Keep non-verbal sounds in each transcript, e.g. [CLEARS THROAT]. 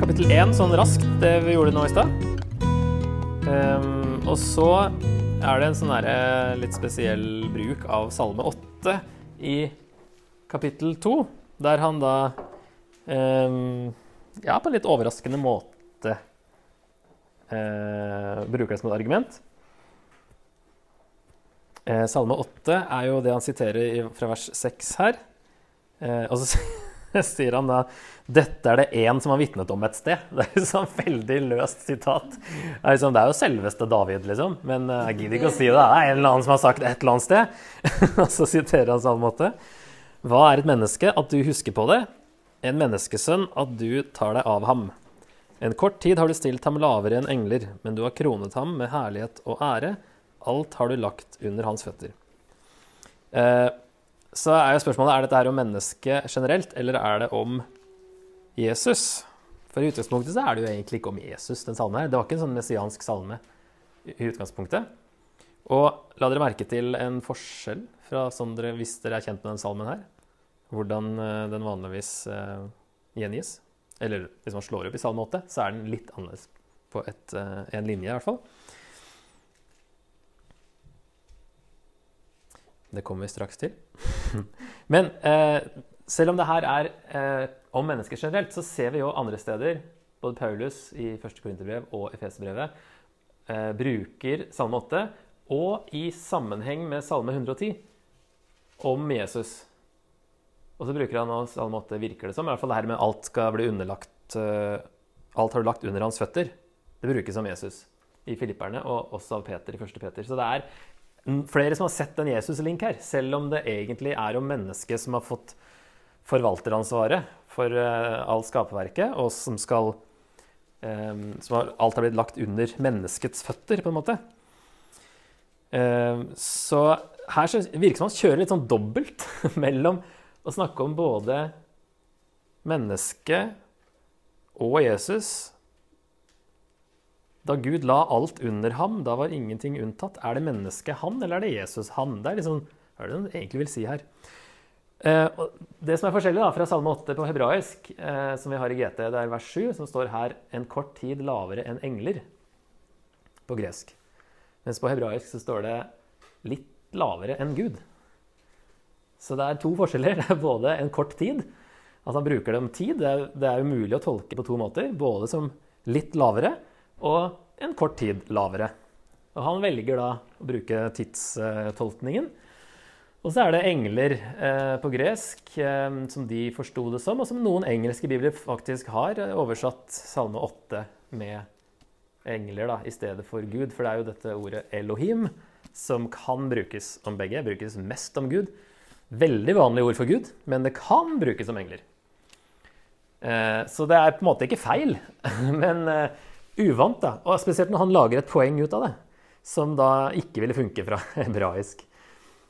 kapittel 1 sånn raskt, det vi gjorde nå i stad. Um, og så er det en sånn der, litt spesiell bruk av Salme 8 i kapittel 2, der han da um, ja, på en litt overraskende måte uh, bruker det som et argument. Uh, Salme 8 er jo det han siterer fra vers 6 her. Uh, og så [LAUGHS] [LAUGHS] sier han da dette er det én som har vitnet om et sted. Det er jo sånn veldig løst sitat. Det er, liksom, det er jo selveste David, liksom. Men eh, jeg gidder ikke å si det. Det er en eller annen som har sagt et eller annet sted. [LAUGHS] Og så siterer han sånn måte. Hva er et menneske? At du husker på det. En menneskesønn, at du tar deg av ham. En kort tid har du stilt ham lavere enn engler, men du har kronet ham med herlighet og ære. Alt har du lagt under hans føtter. Eh, så er jo spørsmålet er dette her om mennesket generelt, eller er det om Jesus? For i utgangspunktet så er det jo egentlig ikke om Jesus, den salmen her. Det var ikke en sånn messiansk salme i utgangspunktet. Og la dere merke til en forskjell fra sånn dere, hvis dere er kjent med den salmen her. Hvordan uh, den vanligvis uh, gjengis. Eller hvis man slår opp i salme 8, så er den litt annerledes på et, uh, en linje, i hvert fall. Det kommer vi straks til. Men eh, selv om det her er eh, om mennesker generelt, så ser vi jo andre steder, både Paulus i 1. Korinterbrev og Efeserbrevet, eh, bruker Salme 8, og i sammenheng med Salme 110, om Jesus. Og så bruker han nå Salme 8, virker det som, i hvert fall det her med alt skal bli underlagt eh, Alt har du lagt under hans føtter. Det brukes om Jesus i Filipperne, og også av Peter i 1. Peter. Så det er flere som har sett en Jesus-link her, selv om det egentlig er om mennesket som har fått forvalteransvaret for uh, alt skaperverket, og som skal um, som har, Alt har blitt lagt under menneskets føtter, på en måte. Um, så her så virker det som han kjører litt sånn dobbelt [LAUGHS] mellom å snakke om både mennesket og Jesus da Gud la alt under ham, da var ingenting unntatt. Er det mennesket han, eller er det Jesus han? Det er liksom, hva er det han egentlig vil si her? Eh, det som er forskjellig da, fra Salme 8 på hebraisk, eh, som vi har i GT, det er vers 7, som står her 'en kort tid lavere enn engler' på gresk. Mens på hebraisk så står det 'litt lavere enn Gud'. Så det er to forskjeller. [LAUGHS] Det er både en kort tid, at han bruker det om tid. Det er, det er umulig å tolke på to måter. Både som litt lavere og en kort tid lavere. Og han velger da å bruke tidstolkningen. Og så er det engler eh, på gresk, eh, som de forsto det som, og som noen engelske bibler faktisk har oversatt Salme 8 med engler da, i stedet for Gud. For det er jo dette ordet Elohim som kan brukes om begge. Brukes mest om Gud. Veldig vanlig ord for Gud, men det kan brukes om engler. Eh, så det er på en måte ikke feil. [LAUGHS] men eh, uvant, da. Og spesielt når han lager et poeng ut av det, som da ikke ville funke fra [LAUGHS] hebraisk.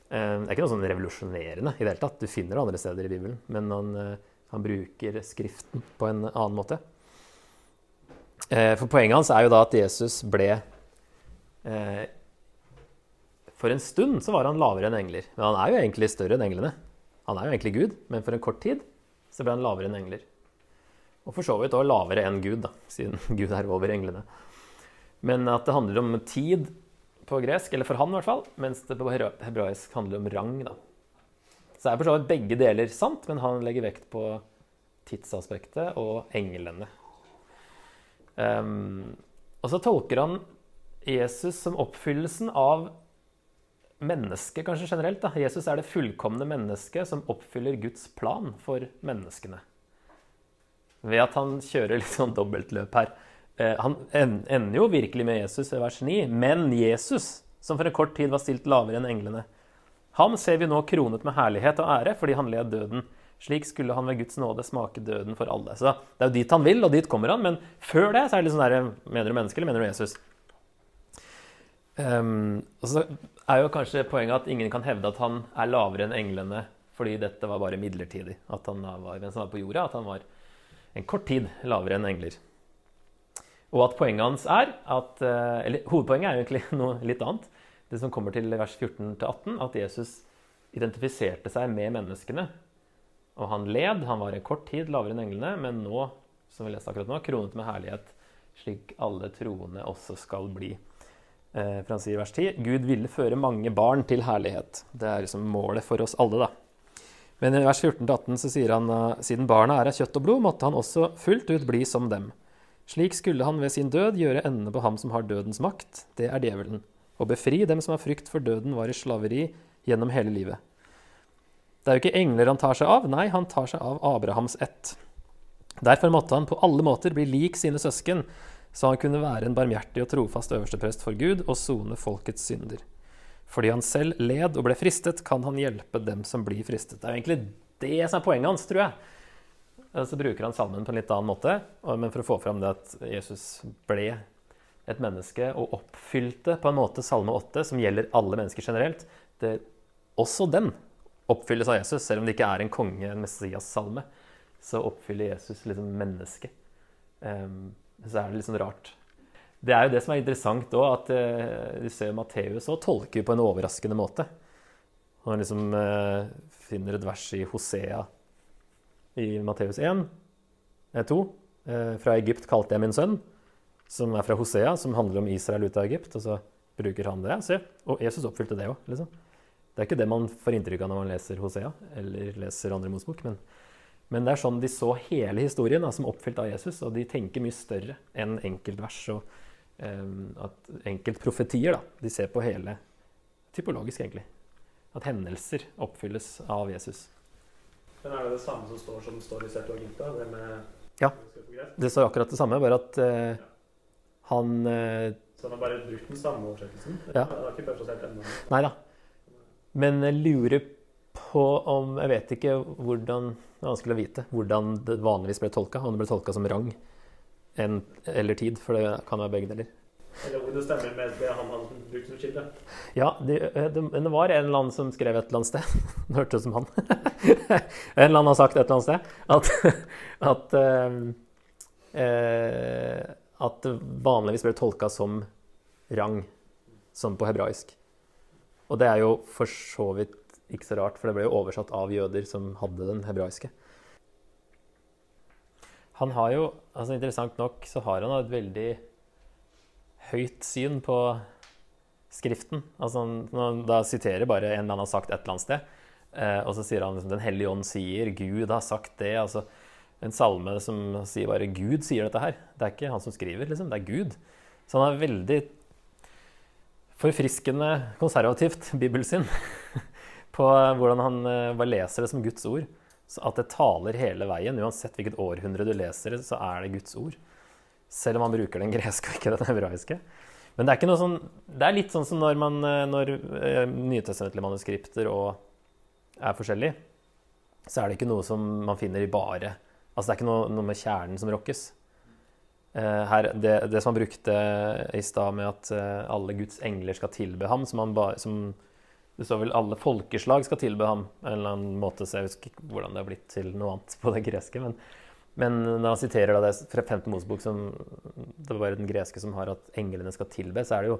Eh, det er ikke noe sånn revolusjonerende i det hele tatt. Du finner det andre steder i Bibelen. Men han, eh, han bruker Skriften på en annen måte. Eh, for poenget hans er jo da at Jesus ble For en stund så var han lavere enn engler. Men han er jo egentlig større enn englene. Han er jo egentlig Gud, men for en kort tid så ble han lavere enn engler. Og for så vidt òg lavere enn Gud, da, siden [LAUGHS] Gud er over englene. Men at det handler om tid på gresk, eller for han i hvert fall, mens det på hebraisk handler om rang. da. Så er for så vidt begge deler sant, men han legger vekt på tidsaspektet og englene. Um, og så tolker han Jesus som oppfyllelsen av mennesket, kanskje generelt. Da. Jesus er det fullkomne mennesket som oppfyller Guds plan for menneskene ved at han kjører litt sånn dobbeltløp her. Eh, han ender jo virkelig med Jesus i vers 9, men Jesus, som for en kort tid var stilt lavere enn englene, ham ser vi nå kronet med herlighet og ære fordi han led døden. Slik skulle han ved Guds nåde smake døden for alle. Så Det er jo dit han vil, og dit kommer han. Men før det så er det litt sånn der Mener du menneske, eller mener du Jesus? Um, og så er jo kanskje poenget at ingen kan hevde at han er lavere enn englene fordi dette var bare midlertidig. At han var, mens han var på jorda, at han var en kort tid lavere enn engler. Og at poenget hans er at eh, Eller hovedpoenget er egentlig [LAUGHS] noe litt annet. Det som kommer til vers 14-18, at Jesus identifiserte seg med menneskene. Og han led. Han var en kort tid lavere enn englene, men nå som vi leste akkurat nå, kronet med herlighet, slik alle troende også skal bli. Eh, for han sier i vers 10 Gud ville føre mange barn til herlighet. Det er liksom målet for oss alle, da. Men i vers 14-18 så sier han siden barna er av kjøtt og blod, måtte han også fullt ut bli som dem. Slik skulle han ved sin død gjøre ende på ham som har dødens makt, det er djevelen, og befri dem som har frykt for døden var i slaveri gjennom hele livet. Det er jo ikke engler han tar seg av, nei, han tar seg av Abrahams ett. Derfor måtte han på alle måter bli lik sine søsken, så han kunne være en barmhjertig og trofast øversteprest for Gud og sone folkets synder. Fordi han selv led og ble fristet, kan han hjelpe dem som blir fristet. Det er egentlig det som er poenget hans, tror jeg. Så bruker han salmen på en litt annen måte, men for å få fram det at Jesus ble et menneske og oppfylte på en måte Salme 8, som gjelder alle mennesker generelt. Det, også den oppfylles av Jesus, selv om det ikke er en konge, en Messias-salme. Så oppfyller Jesus liksom mennesket. Um, så er det litt sånn rart. Det er jo det som er interessant òg, at vi du ser Matteus òg tolker på en overraskende måte. Han liksom uh, finner et vers i Hosea i Matteus 1, 2. Uh, fra Egypt kalte jeg min sønn, som er fra Hosea, som handler om Israel ut av Egypt. Og så bruker han det. Se, og Jesus oppfylte det òg, liksom. Det er ikke det man får inntrykk av når man leser Hosea eller leser Andre Mosbok. Men, men, det er sånn de så hele historien da, som oppfylt av Jesus, og de tenker mye større enn enkeltvers og at enkeltprofetier. De ser på hele typologisk, egentlig. At hendelser oppfylles av Jesus. Men er det det samme som står som står i Septuaginta? Det med ja. Det står akkurat det samme, bare at uh, han uh, Så han har bare brukt den samme oversettelsen? Ja. Han har ikke perfosert ennå? Nei da. Men jeg lurer på om Jeg vet ikke hvordan Det er vanskelig å vite hvordan det vanligvis ble tolka. Om det ble tolka som rang en, eller tid, for det kan være begge deler. Eller om det stemmer med det han hadde brukt som kilde. Ja, det, det, det, var en eller annen som skrev et eller annet sted [LAUGHS] Det hørtes ut som han. [LAUGHS] en eller annen har sagt et eller annet sted at, [LAUGHS] at, uh, uh, at vanligvis ble tolka som rang, som på hebraisk. Og det er jo for så vidt ikke så rart, for det ble jo oversatt av jøder som hadde den hebraiske. Han har jo, altså Interessant nok så har han et veldig høyt syn på Skriften. Altså da siterer bare en eller annen har sagt et eller annet sted, eh, og så sier han liksom, Den hellige ånd sier, Gud har sagt det. altså En salme som sier bare 'Gud sier dette her'. Det er ikke han som skriver, liksom. Det er Gud. Så han er veldig forfriskende konservativt bibelsyn [LAUGHS] på hvordan han eh, bare leser det som Guds ord. Så at det taler hele veien. Uansett hvilket århundre du leser så er det Guds ord. Selv om man bruker den [LAUGHS] greske og ikke den hebraiske. Men det er, sånn, det er litt sånn som når, man, eh, når eh, nytestamentlige manuskripter er forskjellige, så er det ikke noe som man finner i bare Altså det er ikke noe, noe med kjernen som rokkes. Eh, her, det, det, som han brukte i stad med at alle Guds engler skal tilbe ham, som, ba, som Det står vel 'alle folkeslag skal tilbe ham', en eller annen måte, så jeg husker ikke hvordan det har blitt til noe annet på det greske. Men, men når han siterer det fra 5. Mosebok, som det var den greske som har at englene skal tilbe, så er det jo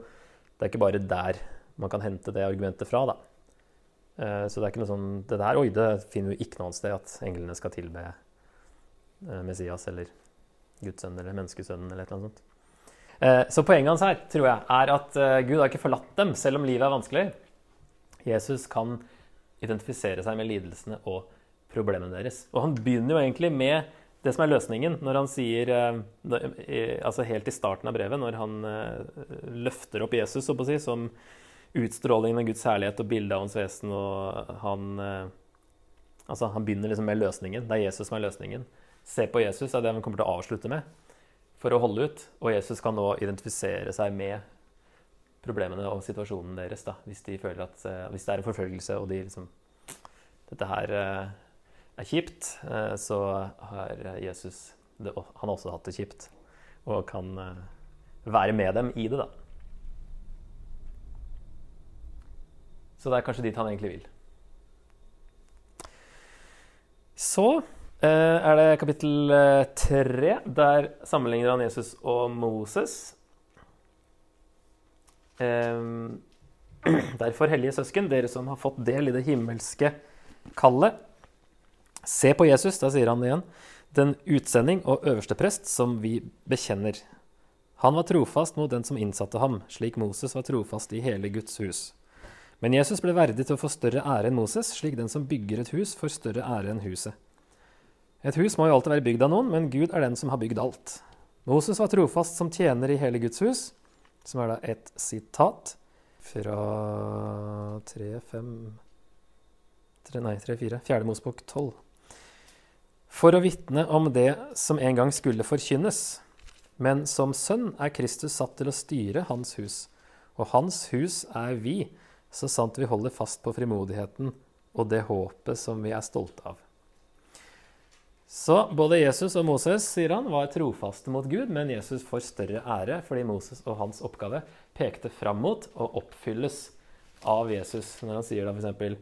det er ikke bare der man kan hente det argumentet fra, da. Eh, så det er ikke noe sånn Det der, oi, det finner vi ikke noe annet sted at englene skal tilbe Messias eller Guds eller menneskesønnen eller et eller annet sånt. Eh, så poenget hans her tror jeg, er at eh, Gud har ikke forlatt dem, selv om livet er vanskelig. Jesus kan identifisere seg med lidelsene og problemene deres. Og han begynner jo egentlig med det som er løsningen, når han sier eh, altså Helt i starten av brevet, når han løfter opp Jesus så på å si, som utstrålingen av Guds herlighet og bildet av hans vesen, og han Altså, han begynner liksom med løsningen. Det er Jesus som er løsningen se på Jesus er det han kommer til å avslutte med for å holde ut. Og Jesus kan nå identifisere seg med problemene og situasjonen deres. Da, hvis de føler at, uh, hvis det er en forfølgelse og de liksom Dette her uh, er kjipt, uh, så har Jesus det, Han har også hatt det kjipt og kan være med dem i det, da. Så det er kanskje dit han egentlig vil. Så Eh, er det kapittel eh, tre. Der sammenligner han Jesus og Moses. [CLEARS THROAT] Derfor, hellige søsken, dere som har fått del i det himmelske kallet. Se på Jesus, da sier han det igjen. den utsending og øverste prest som vi bekjenner. Han var trofast mot den som innsatte ham, slik Moses var trofast i hele Guds hus. Men Jesus ble verdig til å få større ære enn Moses, slik den som bygger et hus, får større ære enn huset. Et hus må jo alltid være bygd av noen, men Gud er den som har bygd alt. Moses var trofast som tjener i hele Guds hus, som er da et sitat fra 3, 5 3, Nei, 3, 4. Fjerde Mosbok 12. For å vitne om det som en gang skulle forkynnes. Men som sønn er Kristus satt til å styre hans hus. Og hans hus er vi, så sant vi holder fast på frimodigheten og det håpet som vi er stolte av. Så både Jesus og Moses sier han, var trofaste mot Gud, men Jesus får større ære fordi Moses og hans oppgave pekte fram mot og oppfylles av Jesus. Når han sier da f.eks.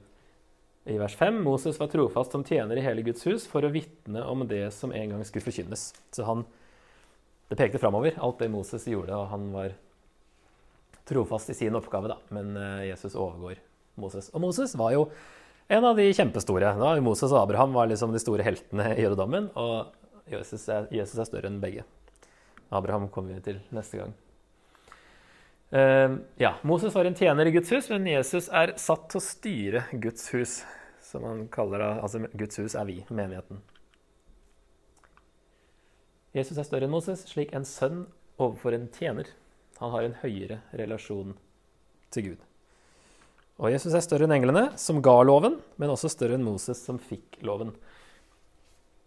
i vers 5 Moses var trofast som tjener i hele Guds hus for å vitne om det som en gang skulle forkynnes. Så han, det pekte framover, alt det Moses gjorde, og han var trofast i sin oppgave, da. Men eh, Jesus overgår Moses. Og Moses var jo en av de kjempestore. Da, Moses og Abraham var liksom de store heltene i jødedommen, og Jesus er, Jesus er, større enn begge. Abraham kommer vi til neste gang. Uh, ja, Moses var en tjener i Guds hus, men Jesus er satt til å styre Guds hus. Som han kaller det. Altså, Guds hus er vi, menigheten. Jesus er større enn Moses, slik en sønn overfor en tjener. Han har en høyere relasjon til Gud. Og Jesus er større enn englene, som ga loven, men også større enn Moses, som fikk loven.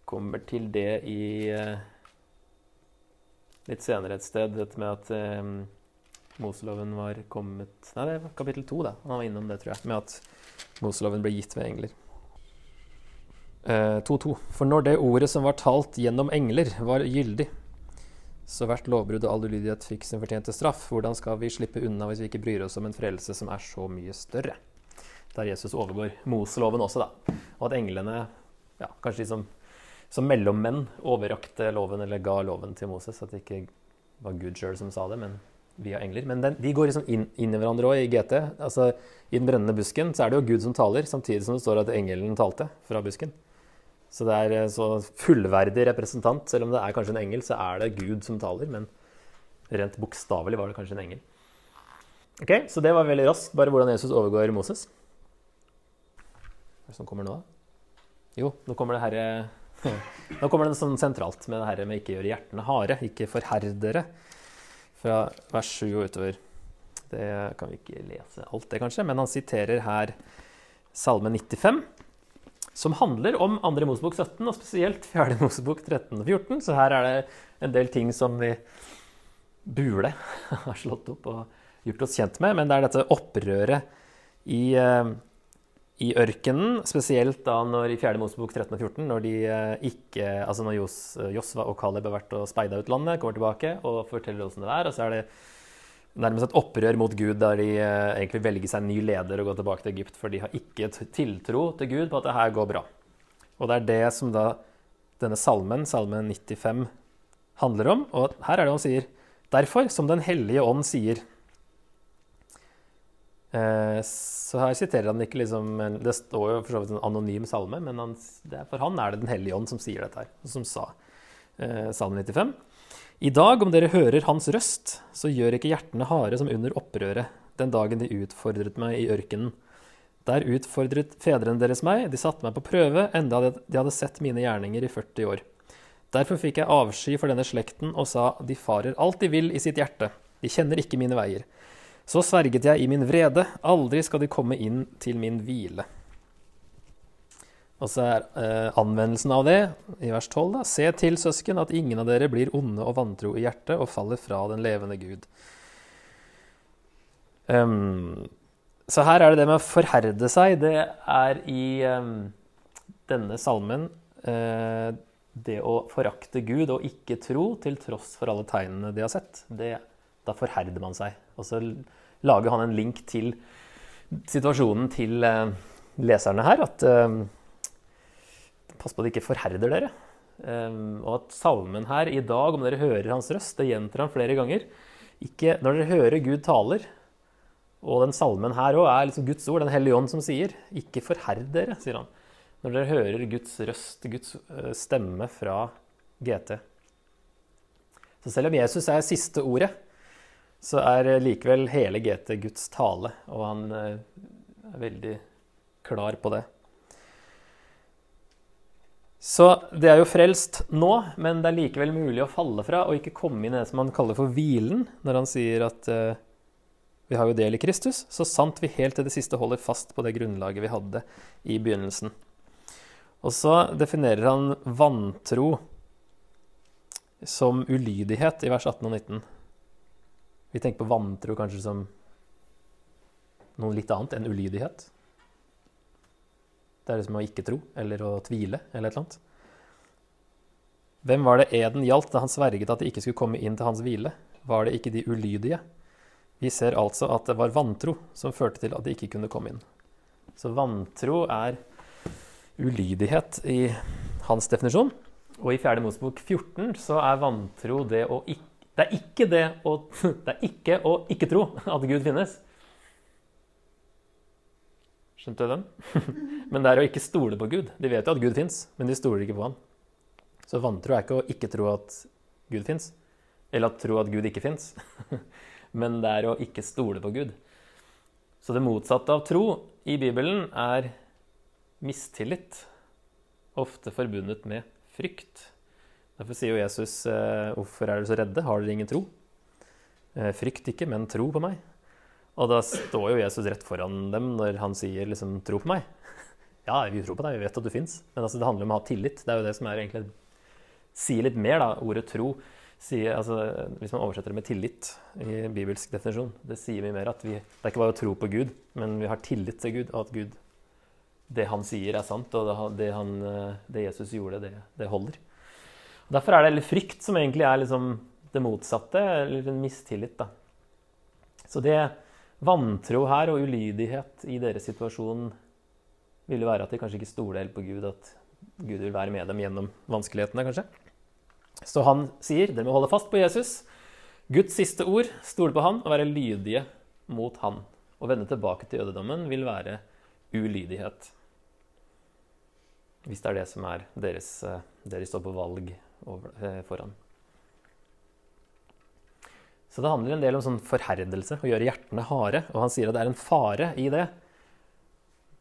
Kommer til det i uh, litt senere et sted, dette med at uh, Moseloven var kommet Nei, det var kapittel to, da. Han var innom det, tror jeg. Med at Moseloven ble gitt ved engler. 2.2. Eh, For når det ordet som var talt gjennom engler, var gyldig, så hvert lovbrudd og all ulydighet fikk sin fortjente straff. Hvordan skal vi slippe unna hvis vi ikke bryr oss om en frelse som er så mye større? Der Jesus overgår Moseloven også, da. Og at englene, ja, kanskje de som, som mellommenn, overrakte loven eller ga loven til Moses. At det ikke var Gud sjøl som sa det, men via engler. Men den, de går liksom inn, inn i hverandre òg i GT. Altså, I den brennende busken så er det jo Gud som taler, samtidig som det står at engelen talte fra busken. Så det er en så fullverdig representant. Selv om det er kanskje en engel, så er det Gud som taler. Men rent bokstavelig var det kanskje en engel. Ok, Så det var veldig raskt bare hvordan Jesus overgår Moses. Hva er det som kommer nå, da? Jo, nå kommer det herre [LAUGHS] Nå kommer det sånn sentralt med det her med ikke gjøre hjertene harde, ikke forherdere, dere. Fra vers 7 og utover. Det kan vi ikke lese alt det, kanskje, men han siterer her Salme 95 som handler om 2. Mosebok 17, og spesielt 4. [LAUGHS] Mosebok 13 og 14. Så her er det en del ting som vi burde [LAUGHS] ha slått opp og gjort oss kjent med. Men det er dette opprøret i, eh, i ørkenen, spesielt da når i 4. Mosebok 13 og 14, når de eh, ikke Altså når Jos, Josva og Kaleb har vært og speida ut landet, kommer tilbake og forteller åssen det er, og så er det nærmest et opprør mot Gud der de eh, egentlig velger seg en ny leder og går tilbake til Egypt, for de har ikke tiltro til Gud på at det her går bra. Og det er det som da denne salmen, salme 95, handler om. Og her er det han sier Derfor, som Den hellige ånd sier eh, Så her siterer han ikke liksom Det står jo for så vidt en anonym salme, men han, for han er det Den hellige ånd som sier dette her, som sa eh, salme 95. I dag, om dere hører hans røst, så gjør ikke hjertene harde som under opprøret, den dagen de utfordret meg i ørkenen. Der utfordret fedrene deres meg, de satte meg på prøve, enda de hadde sett mine gjerninger i 40 år. Derfor fikk jeg avsky for denne slekten og sa, de farer alt de vil i sitt hjerte, de kjenner ikke mine veier. Så sverget jeg i min vrede, aldri skal de komme inn til min hvile. Og så er eh, anvendelsen av det i vers 12, da. Se til, søsken, at ingen av dere blir onde og vantro i hjertet og faller fra den levende Gud. Um, så her er det det med å forherde seg. Det er i um, denne salmen uh, det å forakte Gud og ikke tro til tross for alle tegnene de har sett. Det, da forherder man seg. Og så lager han en link til situasjonen til uh, leserne her. at uh, Pass på at de ikke forherder dere. Um, og at salmen her i dag, om dere hører hans røst, det gjentar han flere ganger. Ikke, når dere hører Gud taler, og den salmen her òg er liksom Guds ord, Den hellige ånd som sier, ikke forherd dere, sier han. når dere hører Guds røst, Guds eh, stemme fra GT. Så selv om Jesus er siste ordet, så er eh, likevel hele GT Guds tale, og han eh, er veldig klar på det. Så det er jo frelst nå, men det er likevel mulig å falle fra og ikke komme inn i det som han kaller for hvilen, når han sier at uh, vi har jo del i Kristus, så sant vi helt til det siste holder fast på det grunnlaget vi hadde i begynnelsen. Og så definerer han vantro som ulydighet i vers 18 og 19. Vi tenker på vantro kanskje som noe litt annet enn ulydighet. Det er liksom å ikke tro, eller å tvile, eller et eller annet. Hvem var det eden gjaldt da han sverget at de ikke skulle komme inn til hans hvile? Var det ikke de ulydige? Vi ser altså at det var vantro som førte til at de ikke kunne komme inn. Så vantro er ulydighet i hans definisjon. Og i 4. Mosebok 14 så er vantro det å ikke Det er ikke det å, [LAUGHS] det er ikke, å ikke tro at Gud finnes. Skjønte du den? [LAUGHS] men det er å ikke stole på Gud. De vet jo at Gud fins, men de stoler ikke på han. Så vantro er ikke å ikke tro at Gud fins, eller at tro at Gud ikke fins. [LAUGHS] men det er å ikke stole på Gud. Så det motsatte av tro i Bibelen er mistillit. Ofte forbundet med frykt. Derfor sier jo Jesus, eh, 'Hvorfor er dere så redde? Har dere ingen tro?' Eh, frykt ikke, men tro på meg. Og da står jo Jesus rett foran dem når han sier liksom 'tro på meg'. Ja, vi tror på deg, vi vet at du fins. Men altså, det handler om å ha tillit. Det er jo det som er egentlig sier litt mer, da. Ordet tro sier altså, Hvis man oversetter det med tillit i bibelsk definisjon, det sier mye mer at vi, det er ikke bare å tro på Gud, men vi har tillit til Gud, og at Gud det han sier, er sant, og det, han, det Jesus gjorde, det, det holder. Og derfor er det frykt som egentlig er liksom det motsatte, eller en mistillit. da. Så det vantro her og ulydighet i deres situasjon ville være at de kanskje ikke stoler helt på Gud, at Gud vil være med dem gjennom vanskelighetene, kanskje. Så han sier dere må holde fast på Jesus. Guds siste ord, stole på han og være lydige mot han. Å vende tilbake til jødedommen vil være ulydighet. Hvis det er det som er deres deres Dere står på valg over, eh, foran. Så det handler en del om sånn forherdelse, å gjøre hjertene harde. Og han sier at det er en fare i det.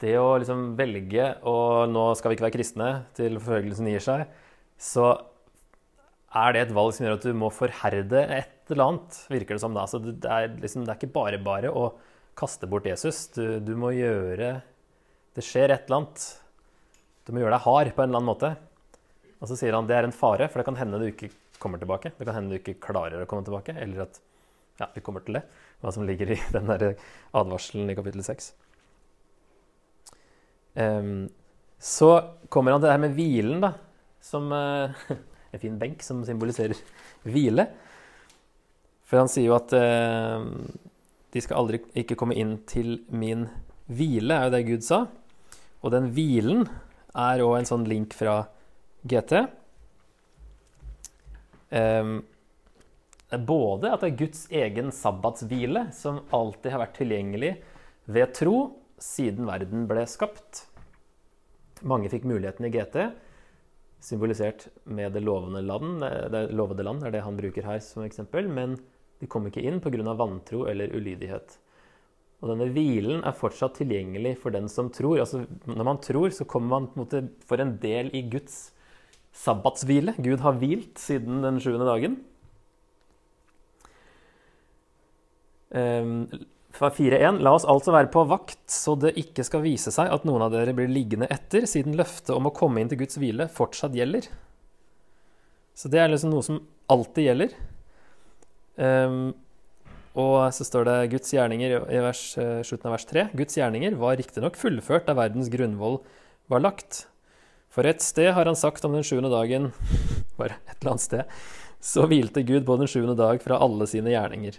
Det å liksom velge og nå skal vi ikke være kristne til forfølgelsen gir seg, så er det et valg som gjør at du må forherde et eller annet, virker det som da. Så det er, liksom, det er ikke bare bare å kaste bort Jesus. Du, du må gjøre Det skjer et eller annet du må gjøre deg hard på en eller annen måte. Og så sier han det er en fare, for det kan hende du ikke kommer tilbake. Det kan hende du ikke klarer å komme tilbake, eller at ja, vi kommer til det. Hva som ligger i [LAUGHS] den der advarselen i kapittel 6. Um, så kommer han til det her med hvilen, da. Som uh, [LAUGHS] en fin benk som symboliserer hvile. For han sier jo at uh, de skal aldri ikke komme inn til min hvile, er jo det Gud sa. Og den hvilen er òg en sånn link fra GT. Um, både at det er Guds egen sabbatshvile, som alltid har vært tilgjengelig ved tro siden verden ble skapt. Mange fikk muligheten i GT, symbolisert med det lovende land. Det lovede land er det han bruker her som eksempel, men de kom ikke inn pga. vantro eller ulydighet. Og denne hvilen er fortsatt tilgjengelig for den som tror. Altså, når man tror, så kommer man på en måte for en del i Guds sabbatshvile. Gud har hvilt siden den sjuende dagen. Um, fra 4.1.: La oss altså være på vakt, så det ikke skal vise seg at noen av dere blir liggende etter, siden løftet om å komme inn til Guds hvile fortsatt gjelder. Så det er liksom noe som alltid gjelder. Um, og så står det Guds gjerninger i vers, eh, slutten av vers 3. Guds gjerninger var riktignok fullført da verdens grunnvoll var lagt. For et sted har han sagt om den sjuende dagen [LAUGHS] Bare et eller annet sted. Så hvilte Gud på den sjuende dag fra alle sine gjerninger.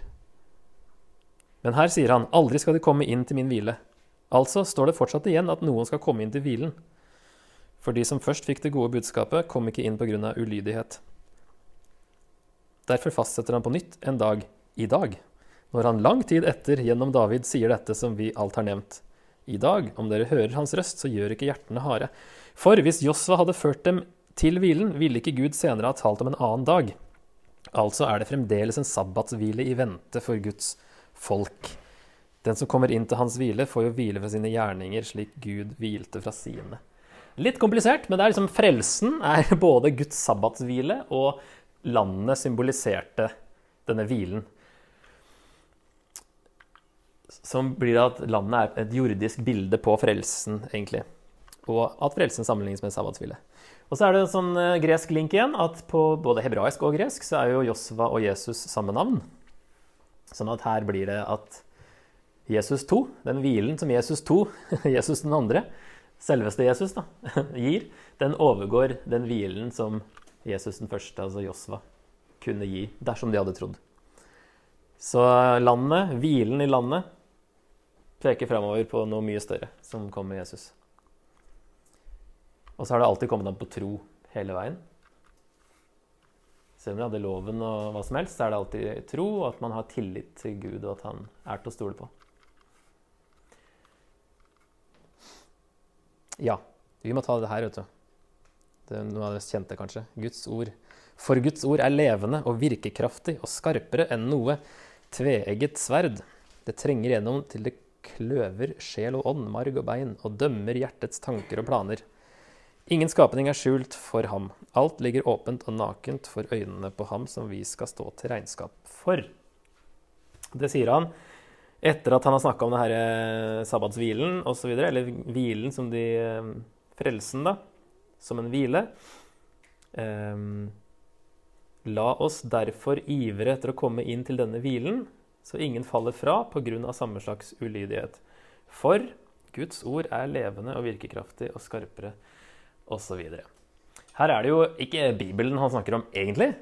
Men her sier han aldri skal de komme inn til min hvile. Altså står det fortsatt igjen at noen skal komme inn til hvilen. For de som først fikk det gode budskapet, kom ikke inn pga. ulydighet. Derfor fastsetter han på nytt en dag i dag når han lang tid etter gjennom David sier dette som vi alt har nevnt. I dag, om dere hører hans røst, så gjør ikke hjertene harde. For hvis Josva hadde ført dem til hvilen, ville ikke Gud senere ha talt om en annen dag. Altså er det fremdeles en sabbatshvile i vente for Guds folk. Den som kommer inn til hans hvile, får jo hvile fra sine gjerninger, slik Gud hvilte fra sine. Litt komplisert, men det er liksom frelsen er [LAUGHS] både Guds sabbatshvile og landet symboliserte denne hvilen. Som blir at landet er et jordisk bilde på frelsen, egentlig. Og at frelsen sammenlignes med sabbatshvile. Og så er det en sånn eh, gresk link igjen, at på både hebraisk og gresk så er jo Josva og Jesus samme navn. Sånn at her blir det at Jesus 2, den hvilen som Jesus 2, [LAUGHS] Jesus den andre, selveste Jesus, da, [LAUGHS] gir, den overgår den hvilen som Jesus den første, altså Josva, kunne gi dersom de hadde trodd. Så landet, hvilen i landet, peker framover på noe mye større som kommer med Jesus. Og så har det alltid kommet an på tro hele veien. Selv om vi hadde loven og hva som helst, så er det alltid tro, og at man har tillit til Gud, og at han er til å stole på. Ja, vi må ta det her, vet du. Det er noe av det kjente, kanskje. Guds ord. For Guds ord er levende og virkekraftig og skarpere enn noe tveegget sverd. Det trenger gjennom til det kløver sjel og ånd, marg og bein, og dømmer hjertets tanker og planer. Ingen skapning er skjult for ham. Alt ligger åpent og nakent for øynene på ham som vi skal stå til regnskap for. Det sier han etter at han har snakka om det her eh, sabbatshvilen osv., eller hvilen som de eh, Frelsen, da, som en hvile. Um, La oss derfor ivre etter å komme inn til denne hvilen, så ingen faller fra pga. samme slags ulydighet. For Guds ord er levende og virkekraftig og skarpere osv. Her er det jo ikke Bibelen han snakker om egentlig.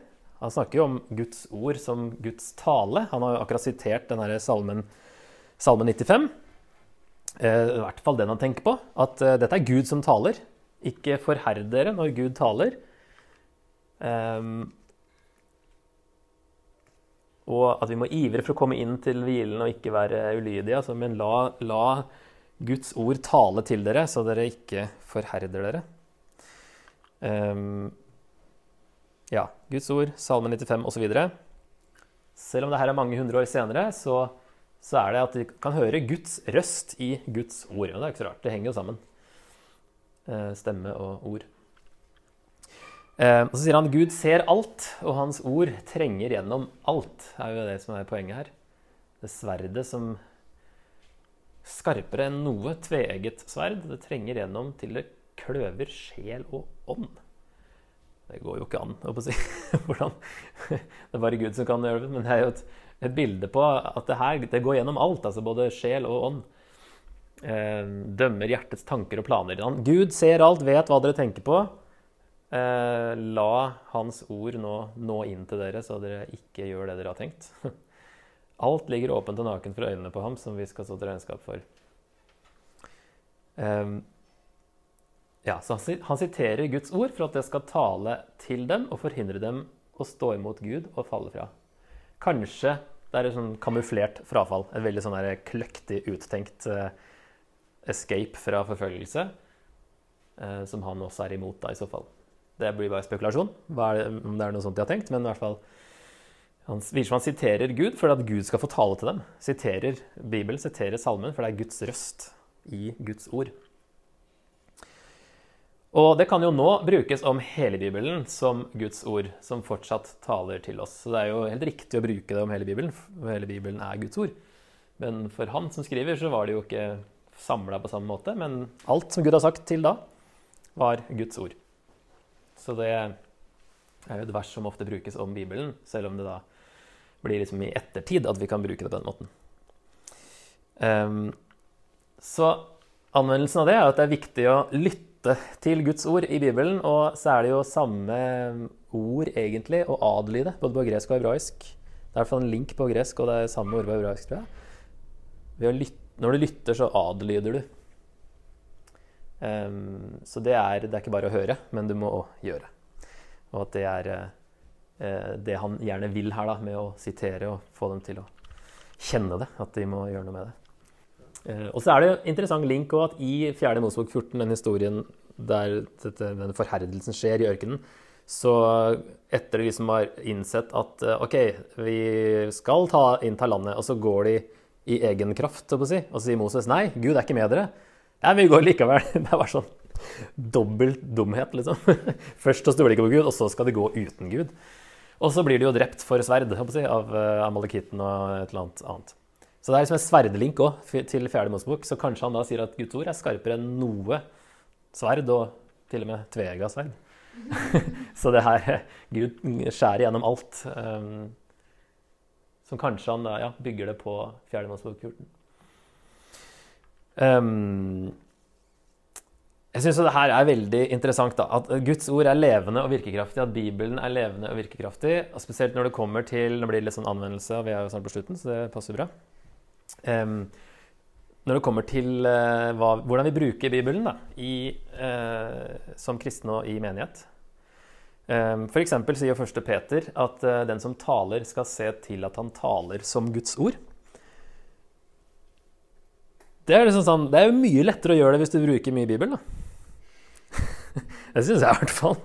Han snakker jo om Guds ord som Guds tale. Han har jo akkurat sitert denne salmen, salmen 95. Eh, I hvert fall den han tenker på. At eh, dette er Gud som taler. Ikke forherd dere når Gud taler. Eh, og at vi må ivre for å komme inn til hvilen og ikke være ulydige. Altså, men la, la Guds ord tale til dere, så dere ikke forherder dere. Um, ja, Guds ord, Salme 95 osv. Selv om det her er mange hundre år senere, så, så, er det at vi kan høre Guds røst i Guds ord. Og det er ikke så rart. Det henger jo sammen. Uh, stemme og ord. Uh, og så sier han Gud ser alt, og hans ord trenger gjennom alt. Det er jo det som er poenget her. Det sverdet som skarpere enn noe tveegget sverd. Det trenger gjennom til det kløver sjel og ånd. Det går jo ikke an å si [LAUGHS] hvordan [LAUGHS] Det er bare Gud som kan gjøre det. Men det er jo et, et bilde på at det her det går gjennom alt. altså Både sjel og ånd. Eh, dømmer hjertets tanker og planer. Gud ser alt, vet hva dere tenker på. Eh, la Hans ord nå nå inn til dere, så dere ikke gjør det dere har tenkt. [LAUGHS] Alt ligger åpent og nakent for øynene på ham, som vi skal stå til regnskap for. Eh, ja, så Han siterer Guds ord for at det skal tale til dem og forhindre dem å stå imot Gud og falle fra. Kanskje det er et sånn kamuflert frafall. Et veldig sånn kløktig uttenkt uh, escape fra forfølgelse. Uh, som han også er imot, da, i så fall. Det blir bare spekulasjon det, om det er noe sånt de har tenkt. Men i hvert fall han virker som han siterer Gud for at Gud skal få tale til dem. Siterer Bibelen, siterer salmen, for det er Guds røst i Guds ord. Og det kan jo nå brukes om hele Bibelen som Guds ord, som fortsatt taler til oss. Så det er jo helt riktig å bruke det om hele Bibelen, for hele Bibelen er Guds ord. Men for han som skriver, så var det jo ikke samla på samme måte. Men alt som Gud har sagt til da, var Guds ord. Så det er jo et vers som ofte brukes om Bibelen, selv om det da blir liksom i ettertid at vi kan bruke det på den måten. Um, så anvendelsen av det er at det er viktig å lytte lytte til Guds ord i Bibelen. Og så er det jo samme ord, egentlig, å adlyde, både på gresk og hebraisk. Det er i hvert fall en link på gresk, og det er samme ord på hebraisk, tror jeg. Lytte, når du lytter, så adlyder du. Um, så det er, det er, ikke bare å høre, men du må gjøre. Og at det er uh, det han gjerne vil her, da, med å sitere og få dem til å kjenne det. At de må gjøre noe med det. Uh, og så er det en interessant link også at i 4. Mosebok 14, den historien der denne forherdelsen skjer i ørkenen, så etter de liksom har innsett at eh, OK, vi skal ta, innta landet, og så går de i egen kraft, så å si, og så sier Moses nei, Gud er ikke med dere. Ja, vi går likevel. [LAUGHS] Det er bare sånn dobbelt dumhet, liksom. [LAUGHS] Først å stoler de ikke på Gud, og så skal de gå uten Gud. Og så blir de jo drept for sverd av uh, amalekitten og et eller annet annet. Så det er liksom en sverdlink òg til fjerde Mosebok. Så kanskje han da sier at Guds ord er skarpere enn noe sverd, og til og med tveegga sverd. [LAUGHS] så det her Gud skjærer gjennom alt. Um, som kanskje han ja, bygger det på fjerde Mosebok 14. Um, jeg syns det her er veldig interessant. da, At Guds ord er levende og virkekraftig. At Bibelen er levende og virkekraftig. og Spesielt når det kommer til Nå blir det litt sånn anvendelse, og vi er jo snart på slutten, så det passer bra. Når det kommer til uh, hva, hvordan vi bruker Bibelen da, i, uh, som kristne og i menighet. Um, F.eks. sier 1. Peter at uh, den som taler, skal se til at han taler som Guds ord. Det er, liksom sånn, det er jo mye lettere å gjøre det hvis du bruker mye Bibelen. [LAUGHS] Det syns jeg i hvert fall.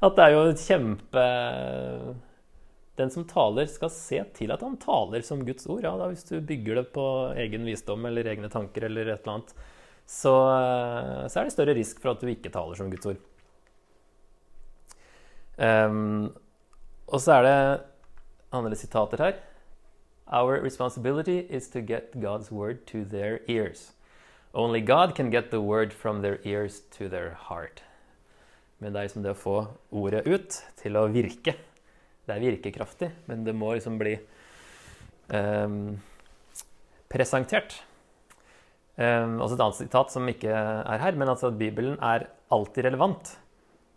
At det er jo et kjempe Den som taler, skal se til at han taler som Guds ord. Ja, da Hvis du bygger det på egen visdom eller egne tanker eller et eller annet, så, så er det større risk for at du ikke taler som Guds ord. Um, og så er det andre sitater her. Our responsibility is to get God's word to their ears. Only God can get the word from their ears to their heart. Men det er liksom det å få ordet ut til å virke. Det er virkekraftig, men det må liksom bli um, presentert. Um, også et annet sitat som ikke er her, men altså at Bibelen er alltid relevant.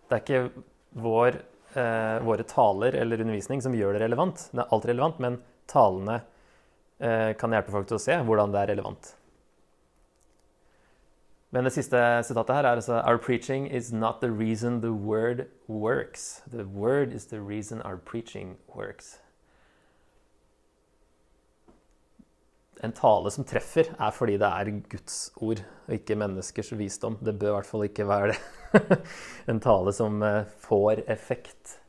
Det er ikke vår, uh, våre taler eller undervisning som gjør det relevant. Det er alltid relevant, men talene uh, kan hjelpe folk til å se hvordan det er relevant. Men det siste sitatet her er altså Our preaching is not the reason the word works. The word is the reason our preaching works. En tale som treffer, er fordi det er Guds ord og ikke menneskers visdom. Det bør i hvert fall ikke være det. [LAUGHS] en tale som eh, får effekt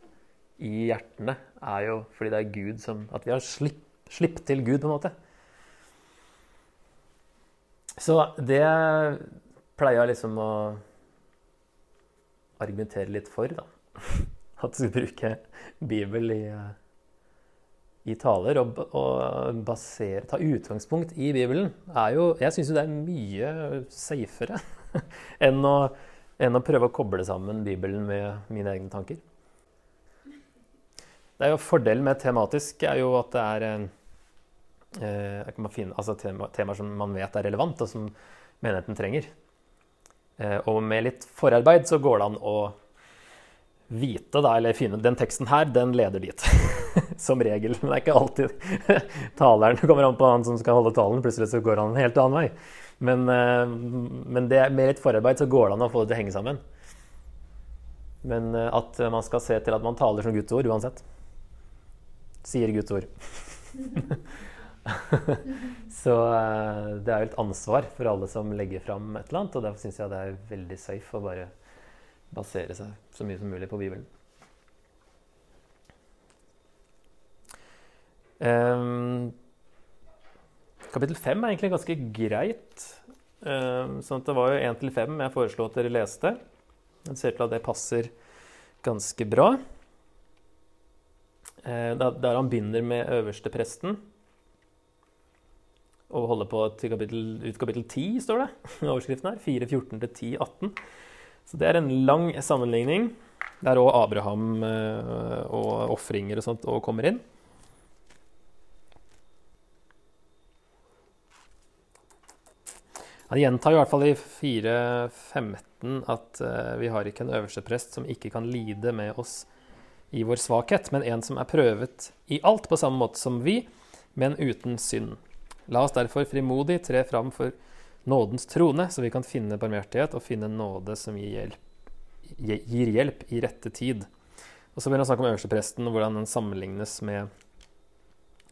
i hjertene, er jo fordi det er Gud som At vi har slipp, slipp til Gud, på en måte. Så det jeg liksom å argumentere litt for, da. [LAUGHS] At du skal bruke Bibel i, i taler. Og, og basere, ta utgangspunkt i Bibelen er jo Jeg syns jo det er mye safere [LAUGHS] enn å, enn å prøve å koble sammen Bibelen med mine egne tanker. Det er jo Fordelen med tematisk er jo at det er eh, finne, altså tema, temaer som man vet er relevant, og som menigheten trenger. Eh, og med litt forarbeid så går det an å vite, da, eller finne Den teksten her, den leder dit. [LAUGHS] som regel. Men det er ikke alltid [LAUGHS] taleren kommer an på han som skal holde talen. Plutselig så går han en helt annen vei. Men, eh, men det, med litt forarbeid så går det an å få det til å henge sammen. Men eh, at man skal se til at man taler som Guds uansett. Sier Guds ord. [LAUGHS] [LAUGHS] så eh, det er jo et ansvar for alle som legger fram et eller annet. Og derfor syns jeg det er veldig safe å bare basere seg så mye som mulig på Bibelen. Um, kapittel fem er egentlig ganske greit. Um, sånn at det var jo én til fem jeg foreslo at dere leste. Det ser til at det passer ganske bra. Uh, der han begynner med øverstepresten og holder på til kapittel, ut kapittel 10, står det i [LAUGHS] overskriften her. 4.14 til 10.18. Så det er en lang sammenligning der òg Abraham eh, og ofringer og sånt og kommer inn. Han gjentar i hvert fall i 4.15 at uh, vi har ikke en øverste prest som ikke kan lide med oss i vår svakhet, men en som er prøvet i alt på samme måte som vi, men uten synd. La oss derfor frimodig tre fram for nådens trone, så vi kan finne barmhjertighet og finne nåde som gir hjelp, gir hjelp i rette tid. Og så begynner han å snakke om øverstepresten og hvordan, med,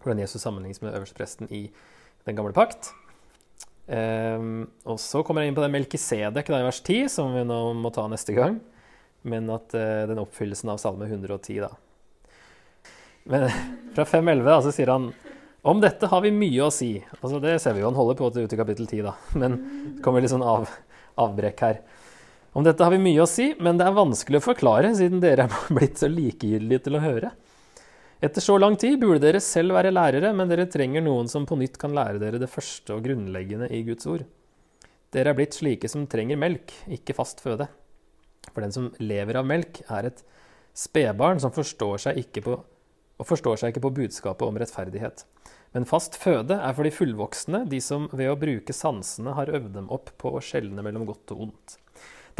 hvordan Jesus sammenlignes med øverstepresten i den gamle pakt. Um, og så kommer jeg inn på den Melkisedek i vers 10, som vi nå må ta neste gang. Men at uh, den oppfyllelsen av Salme 110, da. Men [LAUGHS] fra 5.11 altså, sier han om dette har vi mye å si. Altså, det ser vi jo, han holder på til ut i kapittel 10, da. Men det kommer litt sånn av, avbrekk her. Om dette har vi mye å si, men det er vanskelig å forklare, siden dere er [LAUGHS] blitt så likegyldige til å høre. Etter så lang tid burde dere selv være lærere, men dere trenger noen som på nytt kan lære dere det første og grunnleggende i Guds ord. Dere er blitt slike som trenger melk, ikke fast føde. For den som lever av melk, er et spedbarn som forstår seg ikke på, og forstår seg ikke på budskapet om rettferdighet. Men fast føde er for de fullvoksne, de som ved å bruke sansene har øvd dem opp på å skjelne mellom godt og ondt.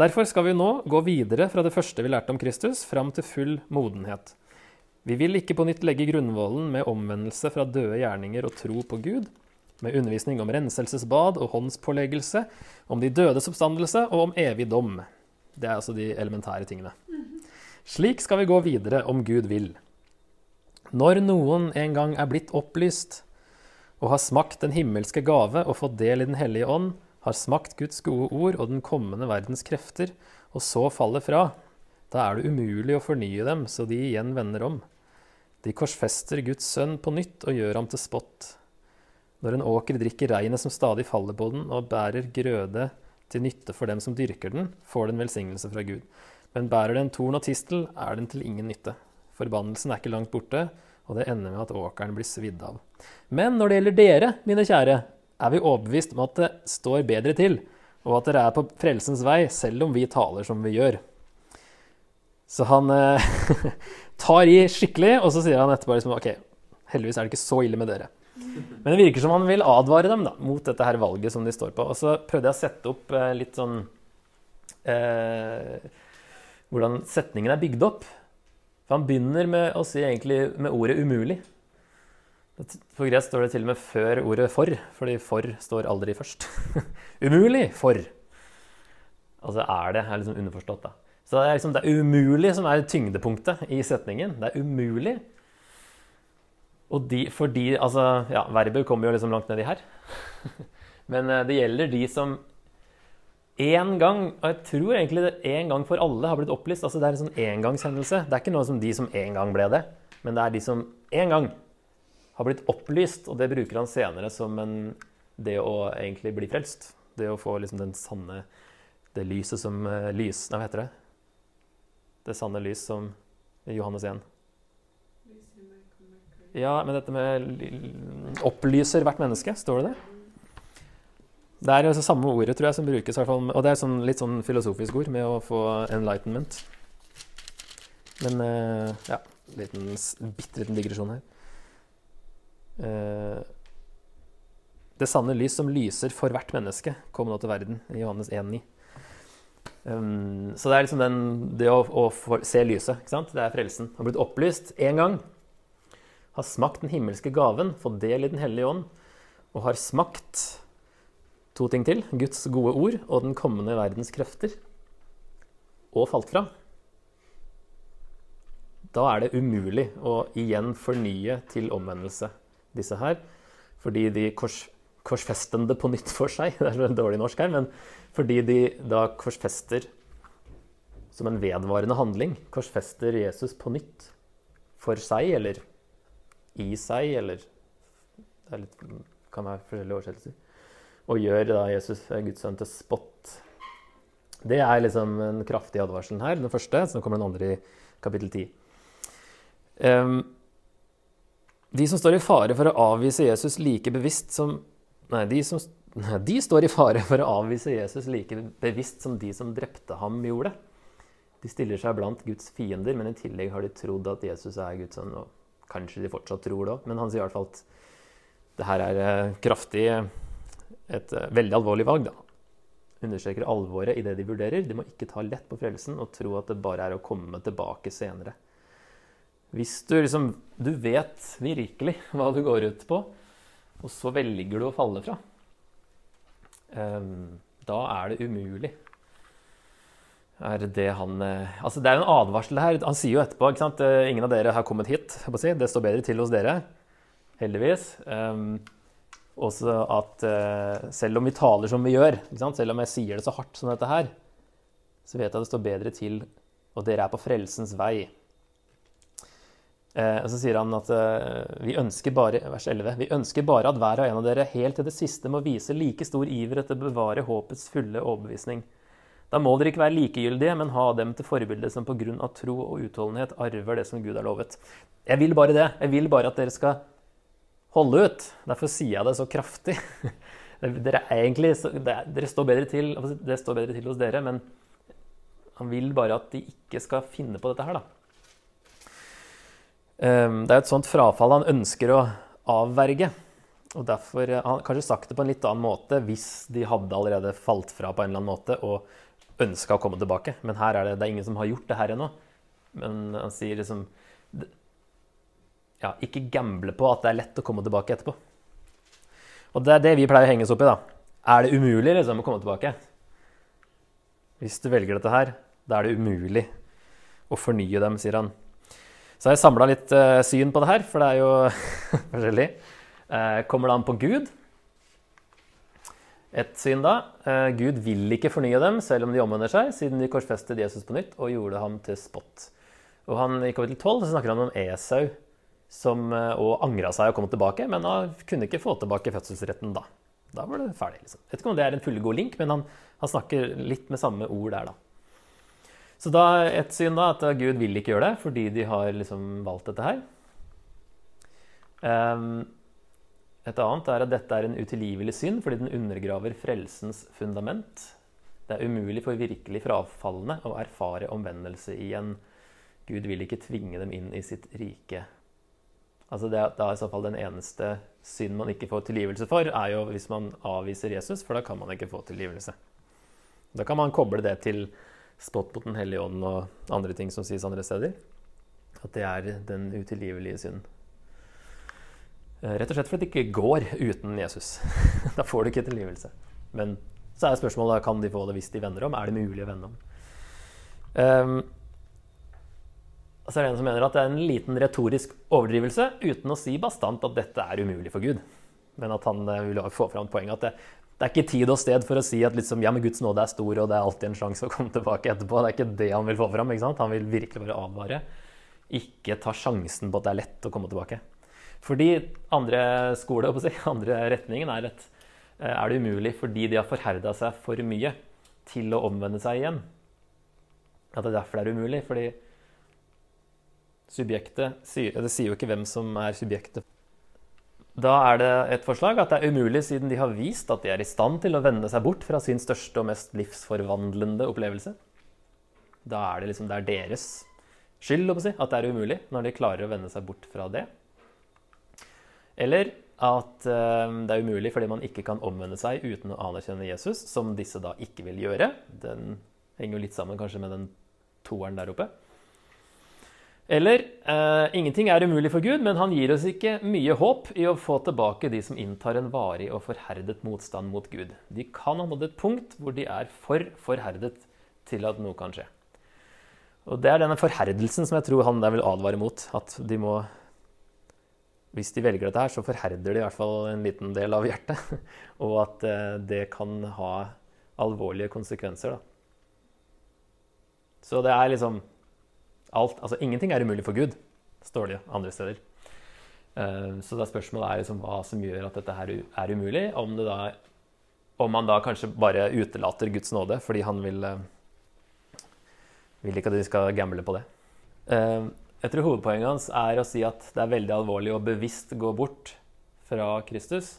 Derfor skal vi nå gå videre fra det første vi lærte om Kristus, fram til full modenhet. Vi vil ikke på nytt legge grunnvollen med omvendelse fra døde gjerninger og tro på Gud, med undervisning om renselsesbad og håndspåleggelse, om de dødes oppstandelse og om evig dom. Det er altså de elementære tingene. Slik skal vi gå videre om Gud vil. Når noen en gang er blitt opplyst og har smakt den himmelske gave og fått del i Den hellige ånd, har smakt Guds gode ord og den kommende verdens krefter, og så faller fra, da er det umulig å fornye dem så de igjen vender om. De korsfester Guds sønn på nytt og gjør ham til spott. Når en åker drikker regnet som stadig faller på den, og bærer grøde til nytte for dem som dyrker den, får den velsignelse fra Gud. Men bærer den torn og tistel, er den til ingen nytte. Forbannelsen er ikke langt borte, og det ender med at åkeren blir svidd av. Men når det gjelder dere, mine kjære, er vi overbevist om at det står bedre til, og at dere er på frelsens vei, selv om vi taler som vi gjør. Så han eh, [LAUGHS] tar i skikkelig, og så sier han etterpå liksom, ok, heldigvis er det ikke så ille med dere. Men det virker som han vil advare dem da, mot dette her valget som de står på. Og så prøvde jeg å sette opp eh, litt sånn eh, Hvordan setningen er bygd opp. For han begynner med å si egentlig med ordet 'umulig'. På gresk står det til og med før ordet 'for', fordi 'for' står aldri først. [LAUGHS] umulig for. Altså er det er liksom underforstått, da. Så det er, liksom, det er umulig som er tyngdepunktet i setningen. Det er umulig. Og de, fordi Altså, ja, verbet kommer jo liksom langt nedi her. [LAUGHS] Men eh, det gjelder de som én gang, og jeg tror egentlig det én gang for alle, har blitt opplyst. Altså det er en sånn engangshendelse. Det er ikke noe som de som en gang ble det, men det er de som én gang har blitt opplyst, og det bruker han senere som en, det å egentlig bli frelst. Det å få liksom den sanne Det lyset som uh, lys... Nei, hva heter det? det sanne lys som Johannes 1. Ja, men dette med opplyser hvert menneske, står det det? Det er jo samme ordet tror jeg, som brukes, og det er sånn, litt sånn filosofisk ord med å få enlightenment. Men uh, ja, liten, bitte liten digresjon her. Uh, det sanne lys som lyser for hvert menneske, kom nå til verden i Johannes 1,9. Um, så det er liksom den, det å, å for, se lyset. ikke sant? Det er frelsen. Har blitt opplyst én gang. Har smakt den himmelske gaven, fått del i Den hellige ånd. Og har smakt to ting til. Guds gode ord og den kommende verdens krefter. Og falt fra. Da er det umulig å igjen fornye til omvendelse, disse her. Fordi de kors, korsfestende på nytt for seg. [LAUGHS] Det er dårlig norsk her, men fordi de da korsfester som en vedvarende handling. Korsfester Jesus på nytt. For seg, eller i seg, eller Det litt, kan være forskjellige oversettelser. Og gjør da Jesus, Guds sønn, til spott. Det er liksom en kraftig advarsel her, den første. Så nå kommer den andre i kapittel 10. Um, de som står i fare for å avvise Jesus like bevisst som Nei, de som [LAUGHS] de står i fare for å avvise Jesus like bevisst som de som drepte ham, gjorde. De stiller seg blant Guds fiender, men i tillegg har de trodd at Jesus er Guds sønn. Og kanskje de fortsatt tror det òg, men han sier i hvert fall at det her er eh, kraftig et eh, veldig alvorlig valg. da. Understreker alvoret i det de vurderer. De må ikke ta lett på frelsen og tro at det bare er å komme tilbake senere. Hvis du liksom Du vet virkelig hva du går ut på, og så velger du å falle fra Ehm, da er det umulig. Er det han eh, Altså, det er jo en advarsel her. Han sier jo etterpå ikke sant? Eh, ingen av dere har kommet hit. Det står bedre til hos dere. Heldigvis. Også at eh, selv om vi taler som vi gjør, selv om jeg sier det så hardt som dette her, så vet jeg at det står bedre til, og dere er på frelsens vei. Eh, og så sier han at eh, vi ønsker bare vers 11, vi ønsker bare at hver og en av dere helt til det siste må vise like stor iver etter å bevare håpets fulle overbevisning. Da må dere ikke være likegyldige, men ha dem til forbilde som av tro og utholdenhet arver det som Gud har lovet. Jeg vil bare det. Jeg vil bare at dere skal holde ut. Derfor sier jeg det så kraftig. [LAUGHS] Dere, egentlig, dere står bedre til, det står bedre til hos dere, men han vil bare at de ikke skal finne på dette her, da. Ehm, det er et sånt frafall han ønsker å avverge. Og derfor har han kanskje sagt det på en litt annen måte hvis de hadde allerede falt fra på en eller annen måte og ønska å komme tilbake. Men her er det, det er ingen som har gjort det her ennå. Men han sier liksom ja, ikke gamble på at det er lett å komme tilbake etterpå. Og det er det vi pleier å henge oss opp i. da. Er det umulig liksom, å komme tilbake? Hvis du velger dette her, da er det umulig å fornye dem, sier han. Så har jeg samla litt uh, syn på det her, for det er jo [LAUGHS] forskjellig. Uh, kommer det an på Gud? Et syn da. Uh, Gud vil ikke fornye dem selv om de omvender seg, siden de korsfestet Jesus på nytt og gjorde ham til spott. Og han, I kapittel 12 så snakker han om Esau som og angra seg og kom tilbake, men han kunne ikke få tilbake fødselsretten da. Da var det ferdig. liksom. Jeg vet ikke om det er en fullgod link, men han, han snakker litt med samme ord der, da. Så da et syn da, at Gud vil ikke gjøre det fordi de har liksom valgt dette her. Um, et annet er at dette er en utilgivelig synd fordi den undergraver frelsens fundament. Det er umulig for virkelig frafallende å erfare omvendelse igjen. Gud vil ikke tvinge dem inn i sitt rike. Altså det, da i så fall den eneste synd man ikke får tilgivelse for, er jo hvis man avviser Jesus, for da kan man ikke få tilgivelse. Da kan man koble det til spott mot Den hellige ånd og andre ting som sies andre steder. At det er den utilgivelige synden. Eh, rett og slett fordi det ikke går uten Jesus. [LAUGHS] da får du ikke tilgivelse. Men så er spørsmålet kan de få det hvis de vender om. Er det mulig å vende om? Um, og så er det en som mener at det er en liten retorisk overdrivelse uten å si bastant at dette er umulig for Gud. Men at han eh, vil få fram poenget at det, det er ikke tid og sted for å si at liksom, ja, men Guds nåde er stor, og det er alltid en sjanse å komme tilbake etterpå. Det er ikke det han vil få fram. ikke sant? Han vil virkelig bare advare. Ikke ta sjansen på at det er lett å komme tilbake. Fordi andre skole, [LAUGHS] andre retningen er at eh, er det umulig fordi de har forherda seg for mye til å omvende seg igjen. At det er derfor det er umulig. Fordi subjektet Det sier jo ikke hvem som er subjektet da er det et forslag at det er umulig siden de har vist at de er i stand til å vende seg bort fra sin største og mest livsforvandlende opplevelse. Da er det liksom det er deres skyld si, at det er umulig, når de klarer å vende seg bort fra det. Eller at uh, det er umulig fordi man ikke kan omvende seg uten å anerkjenne Jesus, som disse da ikke vil gjøre. Den henger jo litt sammen kanskje med den toeren der oppe. Eller eh, ingenting er umulig for Gud, men han gir oss ikke mye håp i å få tilbake de som inntar en varig og forherdet motstand mot Gud. De kan ha nådd et punkt hvor de er for forherdet til at noe kan skje. Og Det er denne forherdelsen som jeg tror han der vil advare mot. At de må Hvis de velger dette her, så forherder de i hvert fall en liten del av hjertet. [LAUGHS] Og at eh, det kan ha alvorlige konsekvenser. Da. Så det er liksom alt, altså Ingenting er umulig for Gud, står det andre steder. Uh, så da spørsmålet er liksom hva som gjør at dette her er umulig. Om, da, om man da kanskje bare utelater Guds nåde fordi han vil, uh, vil ikke at de skal gamble på det. Uh, jeg tror hovedpoenget hans er å si at det er veldig alvorlig å bevisst gå bort fra Kristus.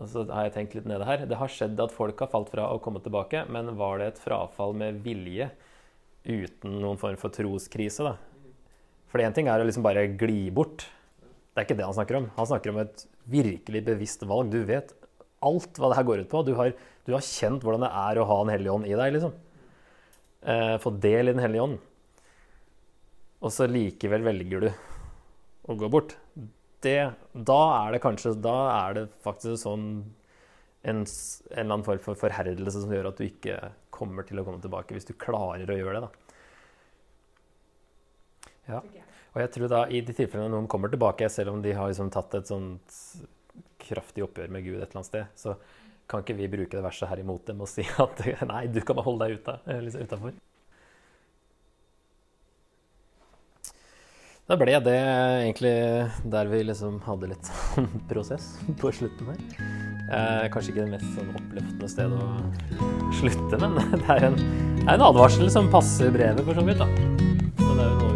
Og så har jeg tenkt litt nede her. Det har skjedd at folk har falt fra å komme tilbake, men var det et frafall med vilje? Uten noen form for troskrise. da. For én ting er å liksom bare gli bort. Det er ikke det han snakker om. Han snakker om et virkelig bevisst valg. Du vet alt hva det her går ut på. Du har, du har kjent hvordan det er å ha en hellig ånd i deg. liksom. Eh, Få del i Den hellige ånd. Og så likevel velger du å gå bort. Det, da er det kanskje Da er det faktisk sånn en, en eller annen form for forherdelse som gjør at du ikke kommer til å komme tilbake, hvis du klarer å gjøre det. da. Ja. Og jeg tror da i de tilfellene noen kommer tilbake, selv om de har liksom tatt et sånt kraftig oppgjør med Gud et eller annet sted, så kan ikke vi bruke det verset her imot dem og si at [LAUGHS] nei, du kan bare holde deg ute, liksom utafor. Da ble det egentlig der vi liksom hadde litt sånn [LAUGHS] prosess på slutten her. Eh, kanskje ikke det mest sånn, oppløftende stedet å slutte, men [LAUGHS] det er en, det er en advarsel som passer brevet, for så vidt. da. Men det er jo noe